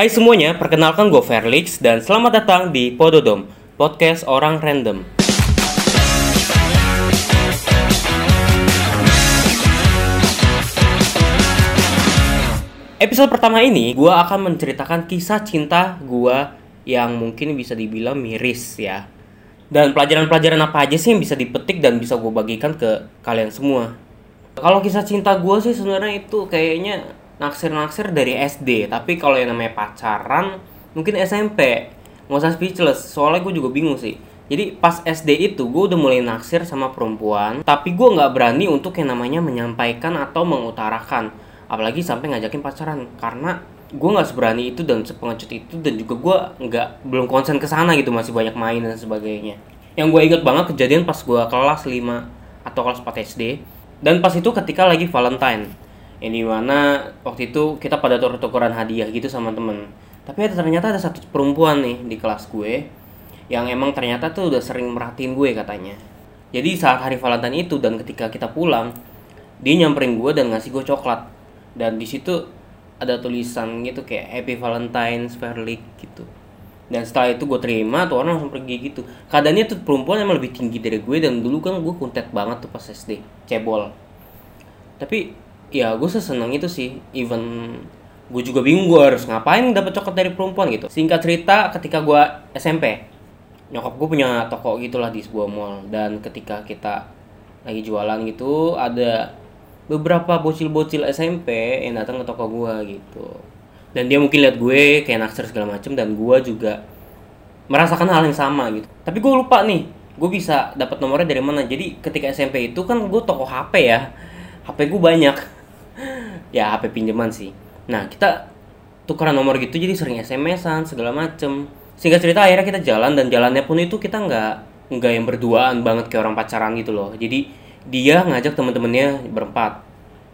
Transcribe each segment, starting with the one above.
Hai semuanya, perkenalkan gue Felix dan selamat datang di Pododom, podcast orang random. Episode pertama ini, gue akan menceritakan kisah cinta gue yang mungkin bisa dibilang miris ya. Dan pelajaran-pelajaran apa aja sih yang bisa dipetik dan bisa gue bagikan ke kalian semua. Kalau kisah cinta gue sih sebenarnya itu kayaknya naksir-naksir dari SD. Tapi kalau yang namanya pacaran, mungkin SMP. Nggak usah speechless, soalnya gue juga bingung sih. Jadi pas SD itu gue udah mulai naksir sama perempuan, tapi gue nggak berani untuk yang namanya menyampaikan atau mengutarakan. Apalagi sampai ngajakin pacaran. Karena gue nggak seberani itu dan sepengecut itu dan juga gue nggak belum konsen ke sana gitu. Masih banyak main dan sebagainya. Yang gue inget banget kejadian pas gue kelas 5 atau kelas 4 SD dan pas itu ketika lagi Valentine yang di mana waktu itu kita pada tuker-tukeran hadiah gitu sama temen. Tapi ternyata ada satu perempuan nih di kelas gue yang emang ternyata tuh udah sering merhatiin gue katanya. Jadi saat hari Valentine itu dan ketika kita pulang dia nyamperin gue dan ngasih gue coklat. Dan di situ ada tulisan gitu kayak Happy Valentine's Fairly gitu. Dan setelah itu gue terima tuh orang langsung pergi gitu. Keadaannya tuh perempuan emang lebih tinggi dari gue dan dulu kan gue kuntet banget tuh pas SD cebol. Tapi ya gue seseneng itu sih. Even gue juga bingung gue harus ngapain dapat coklat dari perempuan gitu. Singkat cerita ketika gue SMP nyokap gue punya toko gitulah di sebuah mall. Dan ketika kita lagi jualan gitu ada beberapa bocil-bocil SMP yang datang ke toko gua gitu. Dan dia mungkin lihat gue kayak naksir segala macem dan gua juga merasakan hal yang sama gitu. Tapi gue lupa nih gue bisa dapat nomornya dari mana. Jadi ketika SMP itu kan gue toko HP ya. HP gue banyak ya HP pinjaman sih. Nah kita tukeran nomor gitu jadi sering SMS-an segala macem. Sehingga cerita akhirnya kita jalan dan jalannya pun itu kita nggak nggak yang berduaan banget kayak orang pacaran gitu loh. Jadi dia ngajak teman-temannya berempat.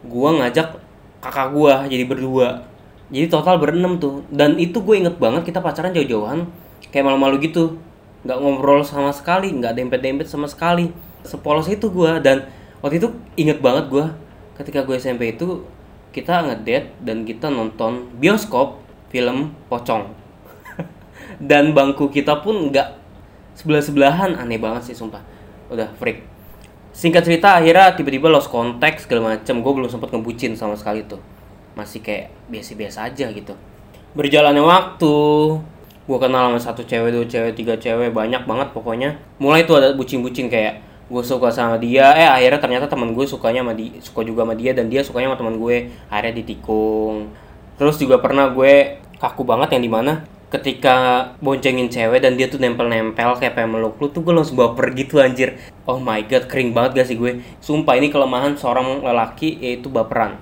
Gua ngajak kakak gua jadi berdua. Jadi total berenam tuh. Dan itu gue inget banget kita pacaran jauh-jauhan kayak malu-malu gitu. Nggak ngobrol sama sekali nggak dempet-dempet sama sekali. Sepolos itu gua dan waktu itu inget banget gua ketika gue SMP itu kita ngedate dan kita nonton bioskop film pocong. Dan bangku kita pun nggak sebelah sebelahan aneh banget sih sumpah. Udah freak. Singkat cerita akhirnya tiba-tiba lost contact segala macem. Gue belum sempat ngebucin sama sekali tuh. Masih kayak biasa-biasa aja gitu. Berjalannya waktu gue kenal sama satu cewek dua cewek tiga cewek banyak banget pokoknya. Mulai tuh ada bucin-bucin kayak gue suka sama dia. Eh akhirnya ternyata teman gue sukanya sama dia suka juga sama dia dan dia sukanya sama teman gue akhirnya ditikung. Terus juga pernah gue kaku banget yang di mana ketika boncengin cewek dan dia tuh nempel-nempel kayak pengen meluk lu tuh gue langsung baper gitu anjir. Oh my god kering banget gak sih gue sumpah ini kelemahan seorang lelaki yaitu baperan.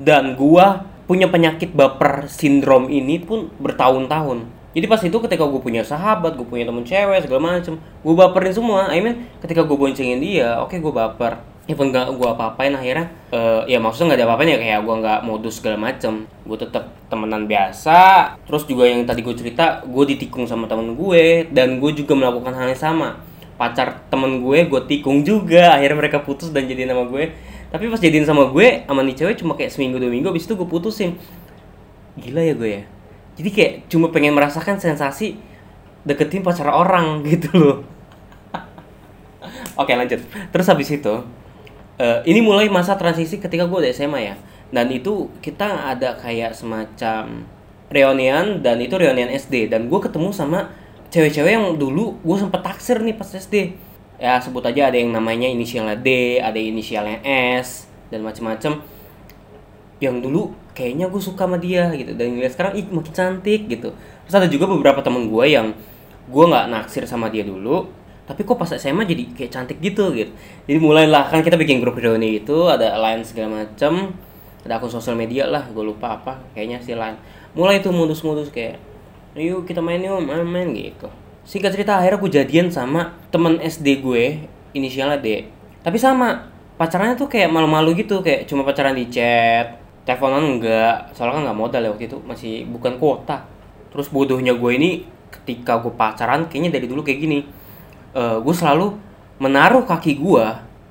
Dan gue punya penyakit baper sindrom ini pun bertahun-tahun jadi pas itu ketika gue punya sahabat gue punya temen cewek segala macem gue baperin semua. I mean ketika gue boncengin dia oke okay, gue baper. Even gak gue apa-apain akhirnya uh, ya maksudnya nggak ada apa-apain ya kayak gue nggak modus segala macem. Gue tetap temenan biasa. Terus juga yang tadi gue cerita gue ditikung sama temen gue dan gue juga melakukan hal yang sama. Pacar temen gue gue tikung juga. Akhirnya mereka putus dan jadi nama gue. Tapi pas jadiin sama gue sama nih cewek cuma kayak seminggu dua minggu abis itu gue putusin. Gila ya gue ya jadi kayak cuma pengen merasakan sensasi deketin pacar orang gitu loh. Oke lanjut. Terus habis itu uh, ini mulai masa transisi ketika gue udah SMA ya. Dan itu kita ada kayak semacam reunian dan itu reunian SD dan gue ketemu sama cewek-cewek yang dulu gue sempet taksir nih pas SD ya sebut aja ada yang namanya inisialnya D ada inisialnya S dan macem-macem. Yang dulu kayaknya gue suka sama dia gitu. Dan ngeliat sekarang ih makin cantik gitu. Terus ada juga beberapa temen gue yang gue nggak naksir sama dia dulu tapi kok pas SMA jadi kayak cantik gitu gitu. Jadi mulailah kan kita bikin grup reuni itu ada lain segala macam ada akun sosial media lah gue lupa apa kayaknya sih lain mulai tuh modus-modus kayak yuk kita main yuk main-main gitu. Singkat cerita akhirnya gue jadian sama temen SD gue inisialnya D. Tapi sama pacarannya tuh kayak malu-malu gitu kayak cuma pacaran di chat teleponan enggak soalnya kan nggak modal ya waktu itu masih bukan kuota. Terus bodohnya gue ini ketika gue pacaran kayaknya dari dulu kayak gini. Uh, gue selalu menaruh kaki gue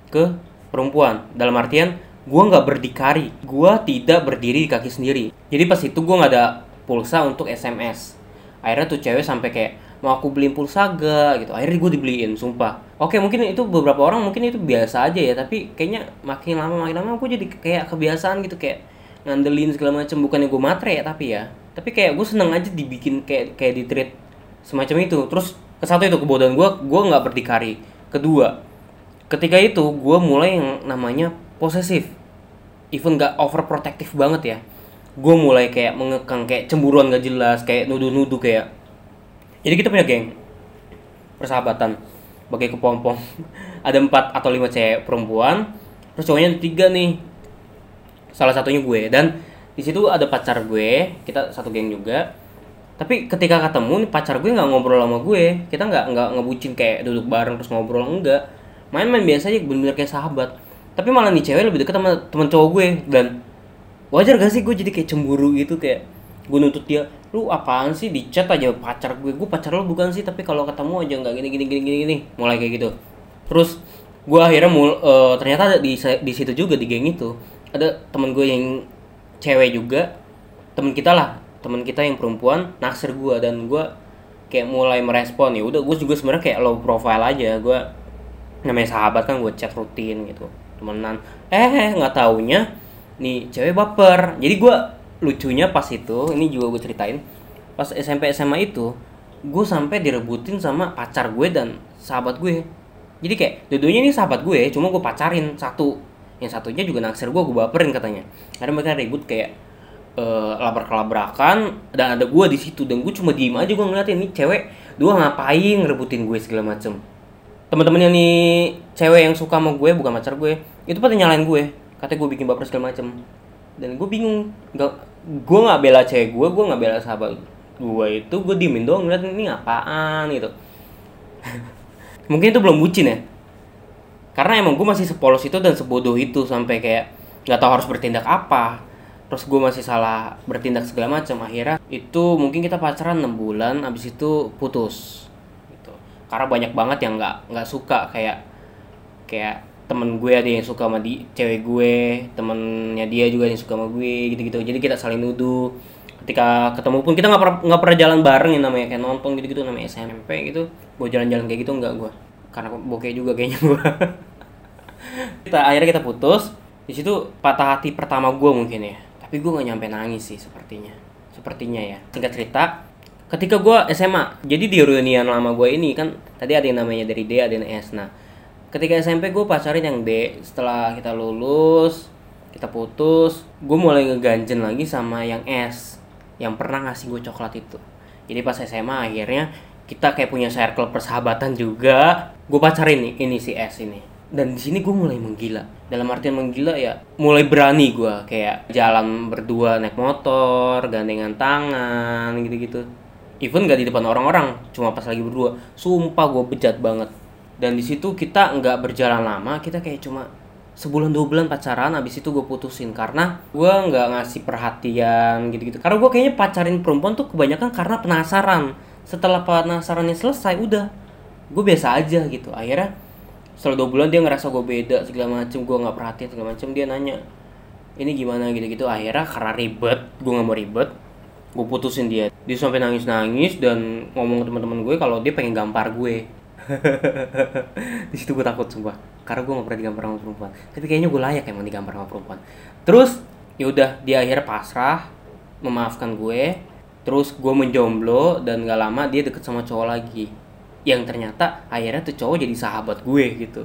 ke perempuan. Dalam artian gue nggak berdikari gue tidak berdiri di kaki sendiri. Jadi pas itu gue nggak ada pulsa untuk SMS akhirnya tuh cewek sampai kayak mau aku beliin pulsa gak gitu. Akhirnya gue dibeliin sumpah. Oke mungkin itu beberapa orang mungkin itu biasa aja ya tapi kayaknya makin lama makin lama gue jadi kayak kebiasaan gitu kayak ngandelin segala macam bukannya gue matre ya tapi ya. Tapi kayak gue seneng aja dibikin kayak kayak di treat semacam itu. Terus ke satu itu kebodohan gue gue nggak berdikari. Kedua ketika itu gue mulai yang namanya posesif. Even gak overprotective banget ya. Gue mulai kayak mengekang kayak cemburuan gak jelas kayak nuduh-nuduh kayak jadi kita punya geng persahabatan bagai kepompong. Ada empat atau lima cewek perempuan. Terus cowoknya tiga nih salah satunya gue. Dan di situ ada pacar gue kita satu geng juga. Tapi ketika ketemu nih pacar gue nggak ngobrol sama gue. Kita nggak nggak ngebucin kayak duduk bareng terus ngobrol enggak. Main-main biasa aja bener-bener kayak sahabat. Tapi malah nih cewek lebih deket sama temen cowok gue dan wajar gak sih gue jadi kayak cemburu gitu kayak gue nuntut dia lu apaan sih? Di chat aja pacar gue. Gue pacar lo bukan sih tapi kalau ketemu aja nggak gini gini gini gini gini. Mulai kayak gitu. Terus gue akhirnya mul uh, ternyata di di situ juga di geng itu ada temen gue yang cewek juga. Temen kita lah temen kita yang perempuan naksir gue dan gue kayak mulai merespon. Ya udah gue juga sebenarnya kayak low profile aja. Gue namanya sahabat kan gue chat rutin gitu temenan. Eh nggak taunya nih cewek baper. Jadi gue lucunya pas itu ini juga gue ceritain pas SMP SMA itu gue sampai direbutin sama pacar gue dan sahabat gue. Jadi kayak dua-duanya ini sahabat gue cuma gue pacarin satu yang satunya juga naksir gue gue baperin katanya. Karena mereka ribut kayak uh, labrak kelabrakan dan ada gue di situ dan gue cuma diem aja gue ngeliatin ini cewek dua ngapain ngerebutin gue segala macem? Teman-temannya nih cewek yang suka sama gue bukan pacar gue itu pada nyalain gue. Katanya gue bikin baper segala macem. Dan gue bingung nggak gue nggak bela cewek gue gue nggak bela sahabat gue itu gue diemin doang ngeliat ini apaan? gitu. Mungkin itu belum bucin ya karena emang gue masih sepolos itu dan sebodoh itu sampai kayak nggak tahu harus bertindak apa. Terus gue masih salah bertindak segala macam akhirnya itu mungkin kita pacaran 6 bulan abis itu putus gitu. Karena banyak banget yang nggak nggak suka kayak kayak temen gue ada yang suka sama di cewek gue temennya dia juga yang suka sama gue gitu-gitu. Jadi kita saling nuduh. Ketika ketemu pun kita nggak pernah nggak pernah jalan bareng yang namanya kayak nonton gitu-gitu namanya SMP gitu. Gue jalan-jalan kayak gitu nggak gue karena bokeh juga kayaknya gue kita akhirnya kita putus. Di situ patah hati pertama gue mungkin ya. Tapi gue nggak nyampe nangis sih sepertinya. Sepertinya ya. Singkat cerita ketika gue SMA jadi di reunian lama gue ini kan tadi ada yang namanya dari D ada yang S. Nah ketika SMP gue pacarin yang D setelah kita lulus kita putus gue mulai ngeganjen lagi sama yang S yang pernah ngasih gue coklat itu. Jadi pas SMA akhirnya kita kayak punya circle persahabatan juga. Gue pacarin nih ini si S ini dan di sini gue mulai menggila. Dalam artian menggila ya mulai berani gue kayak jalan berdua naik motor gandengan tangan gitu-gitu. Even gak di depan orang-orang cuma pas lagi berdua. Sumpah gue bejat banget. Dan di situ kita nggak berjalan lama kita kayak cuma sebulan dua bulan pacaran abis itu gue putusin. Karena gue nggak ngasih perhatian gitu-gitu. Karena gue kayaknya pacarin perempuan tuh kebanyakan karena penasaran. Setelah penasarannya selesai udah. Gue biasa aja gitu. Akhirnya setelah dua bulan dia ngerasa gue beda segala macem gue nggak perhatian segala macem dia nanya ini gimana? Gitu-gitu. Akhirnya karena ribet gue nggak mau ribet gue putusin dia. Dia sampai nangis nangis dan ngomong ke teman-teman gue kalau dia pengen gampar gue. Di situ gue takut sumpah. Karena gue gak pernah digambar sama perempuan. Tapi kayaknya gue layak emang digambar sama perempuan. Terus ya udah dia akhirnya pasrah memaafkan gue. Terus gue menjomblo dan gak lama dia deket sama cowok lagi yang ternyata akhirnya tuh cowok jadi sahabat gue gitu.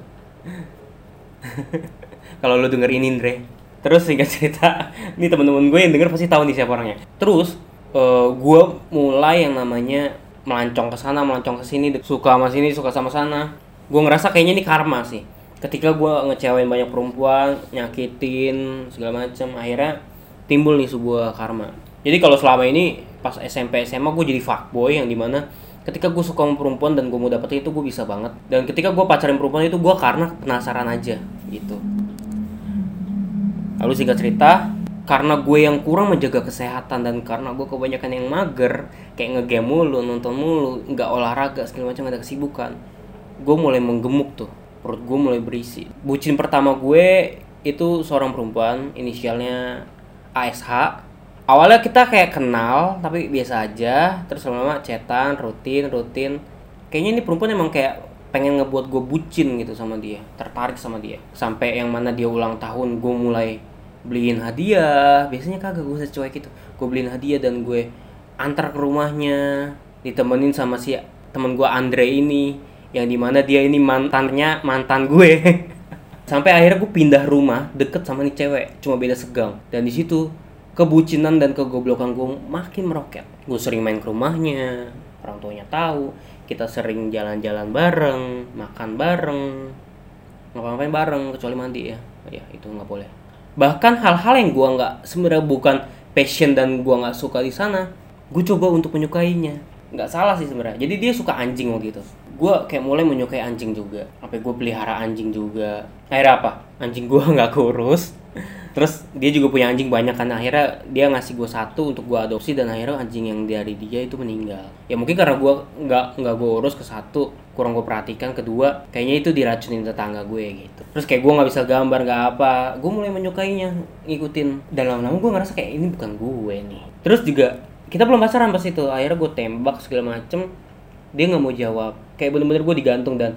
Kalau lo denger ini Andre. Terus singkat cerita ini teman-teman gue yang denger pasti tahu nih siapa orangnya. Terus uh, gue mulai yang namanya melancong ke sana melancong ke sini suka sama sini suka sama sana. Gue ngerasa kayaknya ini karma sih. Ketika gue ngecewain banyak perempuan nyakitin segala macam akhirnya timbul nih sebuah karma. Jadi kalau selama ini pas SMP SMA gue jadi fuckboy yang di mana ketika gue suka sama perempuan dan gue mau dapet itu gue bisa banget. Dan ketika gue pacarin perempuan itu gue karena penasaran aja gitu. Lalu singkat cerita karena gue yang kurang menjaga kesehatan dan karena gue kebanyakan yang mager kayak ngegame mulu nonton mulu nggak olahraga segala macam ada kesibukan gue mulai menggemuk tuh. Perut gue mulai berisi. Bucin pertama gue itu seorang perempuan inisialnya ASH awalnya kita kayak kenal tapi biasa aja. Terus lama-lama chatan rutin rutin. Kayaknya ini perempuan emang kayak pengen ngebuat gue bucin gitu sama dia tertarik sama dia. Sampai yang mana dia ulang tahun gue mulai beliin hadiah. Biasanya kagak gue secuek itu gue beliin hadiah dan gue antar ke rumahnya ditemenin sama si temen gue Andre ini yang di mana dia ini mantannya mantan gue. Sampai akhirnya gue pindah rumah deket sama nih cewek cuma beda segang. Dan di situ kebucinan dan kegoblokan gue makin meroket. Gue sering main ke rumahnya orang tuanya tahu. Kita sering jalan-jalan bareng makan bareng. Ngapa-ngapain bareng kecuali mandi ya. Ya itu nggak boleh. Bahkan hal-hal yang gue nggak sebenarnya bukan passion dan gue nggak suka di sana gue coba untuk menyukainya. Nggak salah sih sebenarnya. Jadi dia suka anjing waktu itu gue kayak mulai menyukai anjing juga. Sampai gue pelihara anjing juga. Akhirnya apa? Anjing gue nggak kurus. Terus dia juga punya anjing banyak kan. Akhirnya dia ngasih gue satu untuk gue adopsi dan akhirnya anjing yang dari dia itu meninggal. Ya mungkin karena gue nggak nggak gue urus ke satu kurang gue perhatikan kedua kayaknya itu diracunin tetangga gue gitu. Terus kayak gue nggak bisa gambar nggak apa. Gue mulai menyukainya ngikutin. Dan lama-lama gue ngerasa kayak ini bukan gue nih. Terus juga kita belum pacaran pas itu. Akhirnya gue tembak segala macem. Dia nggak mau jawab kayak bener-bener gue digantung dan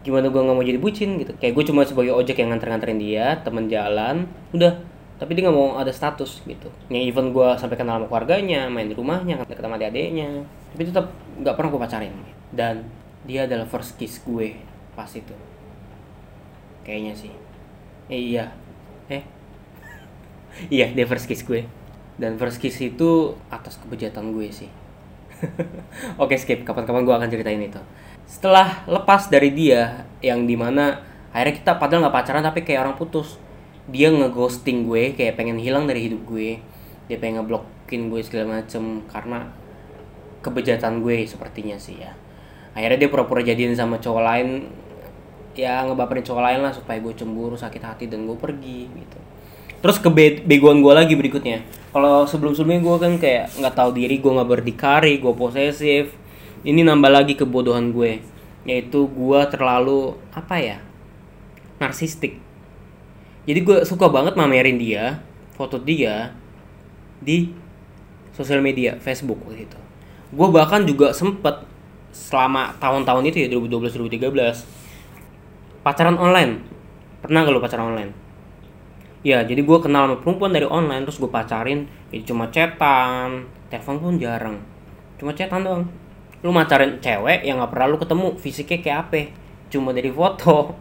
gimana gue nggak mau jadi bucin gitu. Kayak gue cuma sebagai ojek yang nganter-nganterin dia teman jalan udah. Tapi dia nggak mau ada status gitu. Yang even gue sampai kenal sama keluarganya main di rumahnya ketemu sama adik-adiknya. Tapi tetap nggak pernah gue pacarin. Dan dia adalah first kiss gue pas itu. Kayaknya sih. Eh iya. Eh? Iya dia first kiss gue. Dan first kiss itu atas kebejatan gue sih. Oke skip. Kapan-kapan gue akan ceritain itu setelah lepas dari dia yang di mana akhirnya kita padahal nggak pacaran tapi kayak orang putus. Dia ngeghosting gue kayak pengen hilang dari hidup gue. Dia pengen ngeblokin gue segala macem karena kebejatan gue sepertinya sih ya. Akhirnya dia pura-pura jadian sama cowok lain. Ya ngebaperin cowok lain lah supaya gue cemburu sakit hati dan gue pergi gitu. Terus kebegoan gue lagi berikutnya. Kalau sebelum sebelumnya gue kan kayak nggak tahu diri gue nggak berdikari gue posesif ini nambah lagi kebodohan gue yaitu gue terlalu apa ya narsistik. Jadi gue suka banget mamerin dia foto dia di sosial media Facebook gitu gue bahkan juga sempet selama tahun-tahun itu ya 2012 2013 pacaran online. Pernah gak lo pacaran online? Ya jadi gue kenal sama perempuan dari online terus gue pacarin jadi cuma chatan telepon pun jarang. Cuma chatan doang lu macarin cewek yang nggak pernah lu ketemu fisiknya kayak apa? Cuma dari foto.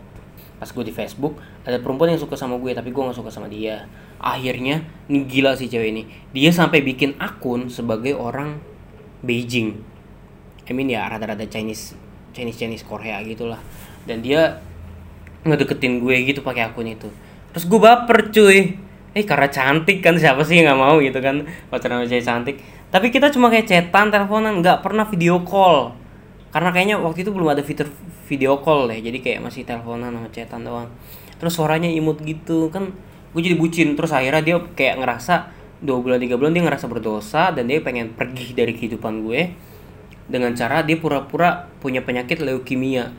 Pas gue di Facebook ada perempuan yang suka sama gue tapi gue nggak suka sama dia. Akhirnya nih gila sih cewek ini. Dia sampai bikin akun sebagai orang Beijing. I mean ya rada-rada Chinese Chinese Chinese Korea gitulah. Dan dia ngedeketin gue gitu pakai akun itu. Terus gue baper cuy. Eh karena cantik kan siapa sih yang nggak mau gitu kan? Pacaran sama cewek cantik tapi kita cuma kayak chatan teleponan nggak pernah video call. Karena kayaknya waktu itu belum ada fitur video call deh jadi kayak masih teleponan sama chatan doang. Terus suaranya imut gitu kan gue jadi bucin. Terus akhirnya dia kayak ngerasa dua bulan tiga bulan dia ngerasa berdosa dan dia pengen pergi dari kehidupan gue. Dengan cara dia pura-pura punya penyakit leukemia.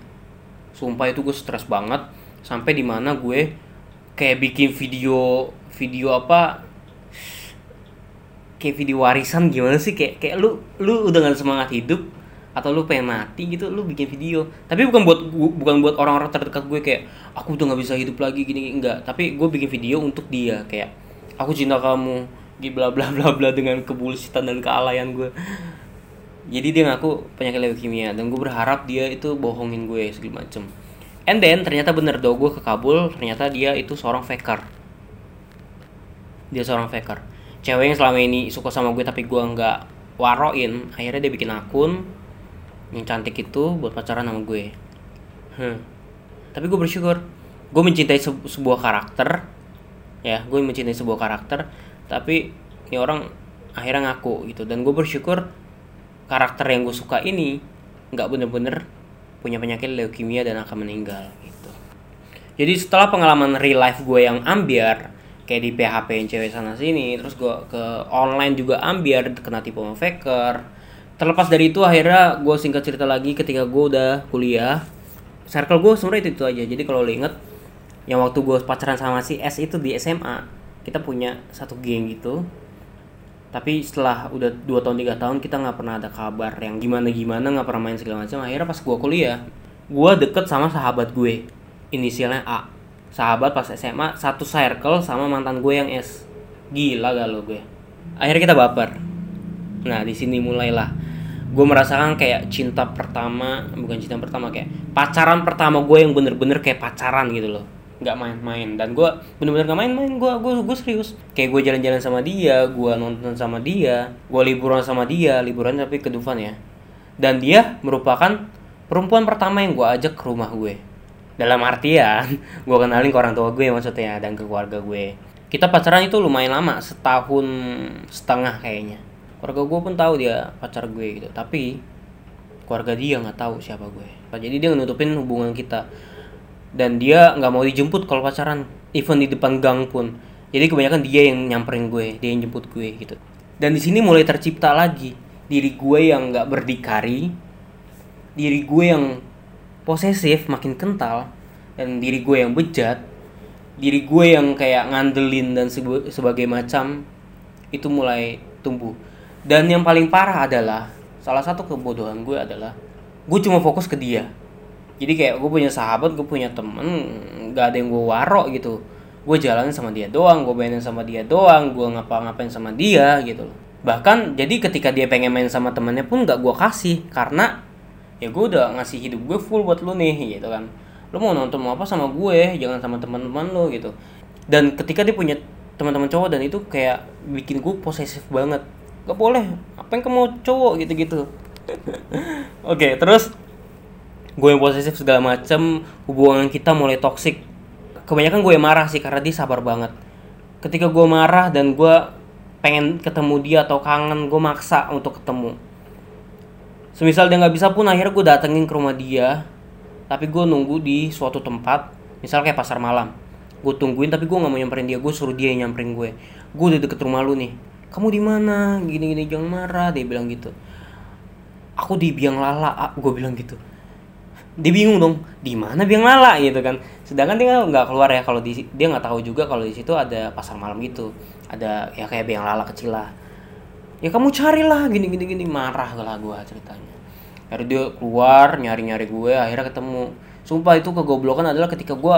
Sumpah itu gue stres banget. Sampai di mana gue kayak bikin video video apa kayak video warisan gimana sih? Kayak kayak lu lu udah gak semangat hidup atau lu pengen mati gitu lu bikin video. Tapi bukan buat bukan buat orang-orang terdekat gue kayak aku udah nggak bisa hidup lagi gini enggak. Tapi gue bikin video untuk dia kayak aku cinta kamu bla bla bla bla dengan kebulsitan dan kealayan gue. Jadi dia ngaku penyakit leukemia dan gue berharap dia itu bohongin gue segala macem. And then ternyata bener do gue ke Kabul ternyata dia itu seorang faker. Dia seorang faker cewek yang selama ini suka sama gue tapi gue nggak waroin akhirnya dia bikin akun yang cantik itu buat pacaran sama gue. Hmm. tapi gue bersyukur. Gue mencintai se sebuah karakter ya gue mencintai sebuah karakter tapi ini orang akhirnya ngaku gitu. Dan gue bersyukur karakter yang gue suka ini nggak bener-bener punya penyakit leukemia dan akan meninggal gitu. Jadi setelah pengalaman real life gue yang ambiar kayak di PHP yang cewek sana sini terus gue ke online juga ambiar kena tipu faker. Terlepas dari itu akhirnya gue singkat cerita lagi ketika gue udah kuliah. Circle gue sebenarnya itu, itu aja. Jadi kalau lo inget yang waktu gue pacaran sama si S itu di SMA kita punya satu geng gitu. Tapi setelah udah dua tahun tiga tahun kita nggak pernah ada kabar yang gimana gimana nggak pernah main segala macam. Akhirnya pas gue kuliah gue deket sama sahabat gue inisialnya A sahabat pas SMA satu circle sama mantan gue yang S. Gila gak lo gue. Akhirnya kita baper. Nah di sini mulailah. Gue merasakan kayak cinta pertama bukan cinta pertama kayak pacaran pertama gue yang bener-bener kayak pacaran gitu loh. Nggak main-main. Dan gue bener-bener nggak main-main. Gue gue gue serius. Kayak gue jalan-jalan sama dia gue nonton sama dia gue liburan sama dia liburan tapi ke Dufan ya. Dan dia merupakan perempuan pertama yang gue ajak ke rumah gue dalam artian gue kenalin ke orang tua gue maksudnya dan ke keluarga gue. Kita pacaran itu lumayan lama setahun setengah kayaknya. Keluarga gue pun tahu dia pacar gue gitu tapi keluarga dia nggak tahu siapa gue. Jadi dia nutupin hubungan kita. Dan dia nggak mau dijemput kalau pacaran even di depan gang pun. Jadi kebanyakan dia yang nyamperin gue dia yang jemput gue gitu. Dan di sini mulai tercipta lagi. Diri gue yang nggak berdikari diri gue yang posesif makin kental dan diri gue yang bejat diri gue yang kayak ngandelin dan sebagai macam itu mulai tumbuh. Dan yang paling parah adalah salah satu kebodohan gue adalah gue cuma fokus ke dia. Jadi kayak gue punya sahabat gue punya temen gak ada yang gue warok gitu. Gue jalanin sama dia doang gue mainin sama dia doang gue ngapa-ngapain sama dia gitu bahkan jadi ketika dia pengen main sama temennya pun gak gue kasih karena ya gue udah ngasih hidup gue full buat lu nih gitu kan. Lu mau nonton mau apa sama gue jangan sama teman-teman lu gitu. Dan ketika dia punya teman-teman cowok dan itu kayak bikin gue posesif banget. Gak boleh apa yang kamu cowok gitu-gitu. Oke okay, terus gue yang posesif segala macem hubungan kita mulai toksik kebanyakan gue yang marah sih karena dia sabar banget. Ketika gue marah dan gue pengen ketemu dia atau kangen gue maksa untuk ketemu semisal dia nggak bisa pun akhirnya gue datengin ke rumah dia. Tapi gue nunggu di suatu tempat misal kayak pasar malam. Gue tungguin tapi gue nggak mau nyamperin dia. Gue suruh dia yang nyamperin gue. Gue udah deket rumah lu nih. Kamu di mana? Gini gini jangan marah dia bilang gitu. Aku di biang lala gue bilang gitu. Dia bingung dong di mana biang lala gitu kan. Sedangkan dia nggak keluar ya kalau di dia nggak tahu juga kalau di situ ada pasar malam gitu. Ada ya kayak biang lala kecil lah ya kamu carilah gini gini gini. Marah lah gue ceritanya. Akhirnya dia keluar nyari nyari gue akhirnya ketemu. Sumpah itu kegoblokan adalah ketika gue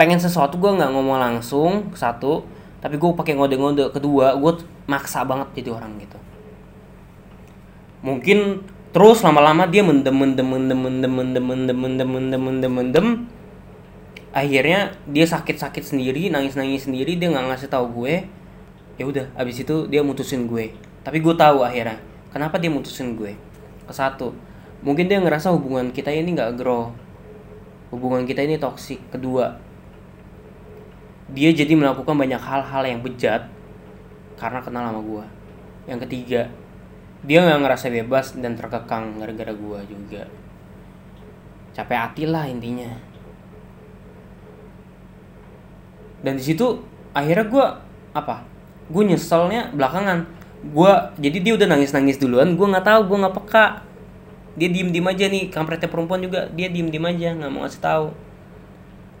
pengen sesuatu gue nggak ngomong langsung satu. Tapi gue pakai ngode-ngode. Kedua gue maksa banget jadi orang gitu. Mungkin terus lama-lama dia mendem mendem mendem mendem mendem mendem mendem mendem mendem mendem. Akhirnya dia sakit-sakit sendiri nangis-nangis sendiri dia nggak ngasih tahu gue. Ya udah abis itu dia mutusin gue tapi gue tahu akhirnya kenapa dia mutusin gue? Ke satu mungkin dia ngerasa hubungan kita ini nggak grow. Hubungan kita ini toksik kedua dia jadi melakukan banyak hal-hal yang bejat karena kenal sama gue yang ketiga dia nggak ngerasa bebas dan terkekang gara-gara gue juga. Capek hati lah intinya. Dan di situ akhirnya gue apa? Gue nyeselnya belakangan gue jadi dia udah nangis nangis duluan gue nggak tahu gue nggak peka. Dia diem diem aja nih kampretnya perempuan juga dia diem diem aja nggak mau ngasih tahu.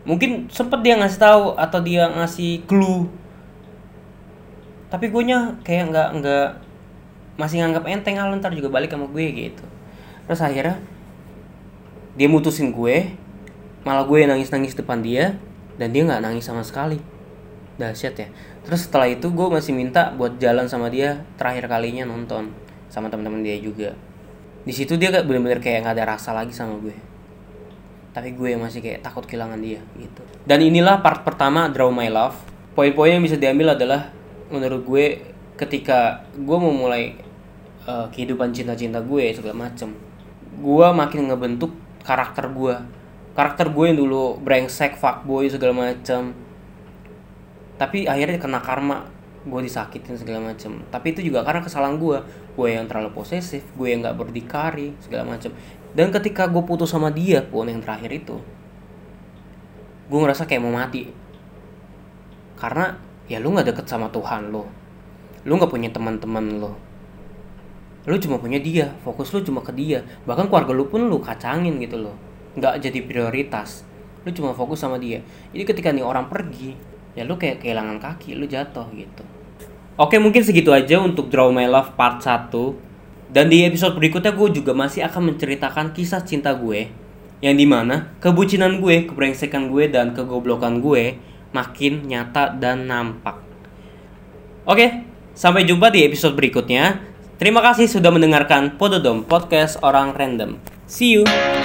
Mungkin sempet dia ngasih tahu atau dia ngasih clue. Tapi gue nya kayak nggak nggak masih nganggap enteng ah ntar juga balik sama gue gitu. Terus akhirnya dia mutusin gue malah gue nangis nangis depan dia dan dia nggak nangis sama sekali. Dahsyat ya terus setelah itu gue masih minta buat jalan sama dia terakhir kalinya nonton sama teman-teman dia juga. Di situ dia bener-bener kayak nggak ada rasa lagi sama gue. Tapi gue masih kayak takut kehilangan dia gitu. Dan inilah part pertama Draw My Love. Poin-poin yang bisa diambil adalah menurut gue ketika gue mau mulai uh, kehidupan cinta-cinta gue segala macem gue makin ngebentuk karakter gue karakter gue yang dulu brengsek fuckboy segala macem tapi akhirnya kena karma. Gue disakitin segala macem. Tapi itu juga karena kesalahan gue gue yang terlalu posesif gue yang nggak berdikari segala macem. Dan ketika gue putus sama dia pun yang terakhir itu gue ngerasa kayak mau mati. Karena ya lu nggak deket sama Tuhan lo lu nggak punya teman-teman lo lu cuma punya dia. Fokus lu cuma ke dia. Bahkan keluarga lu pun lu kacangin gitu loh. Nggak jadi prioritas. Lu cuma fokus sama dia. Jadi ketika nih orang pergi ya lu kayak kehilangan kaki lu jatuh gitu. Oke mungkin segitu aja untuk Draw My Love part 1 Dan di episode berikutnya gue juga masih akan menceritakan kisah cinta gue Yang di mana kebucinan gue, kebrengsekan gue, dan kegoblokan gue makin nyata dan nampak. Oke, sampai jumpa di episode berikutnya. Terima kasih sudah mendengarkan Pododom Podcast Orang Random. See you!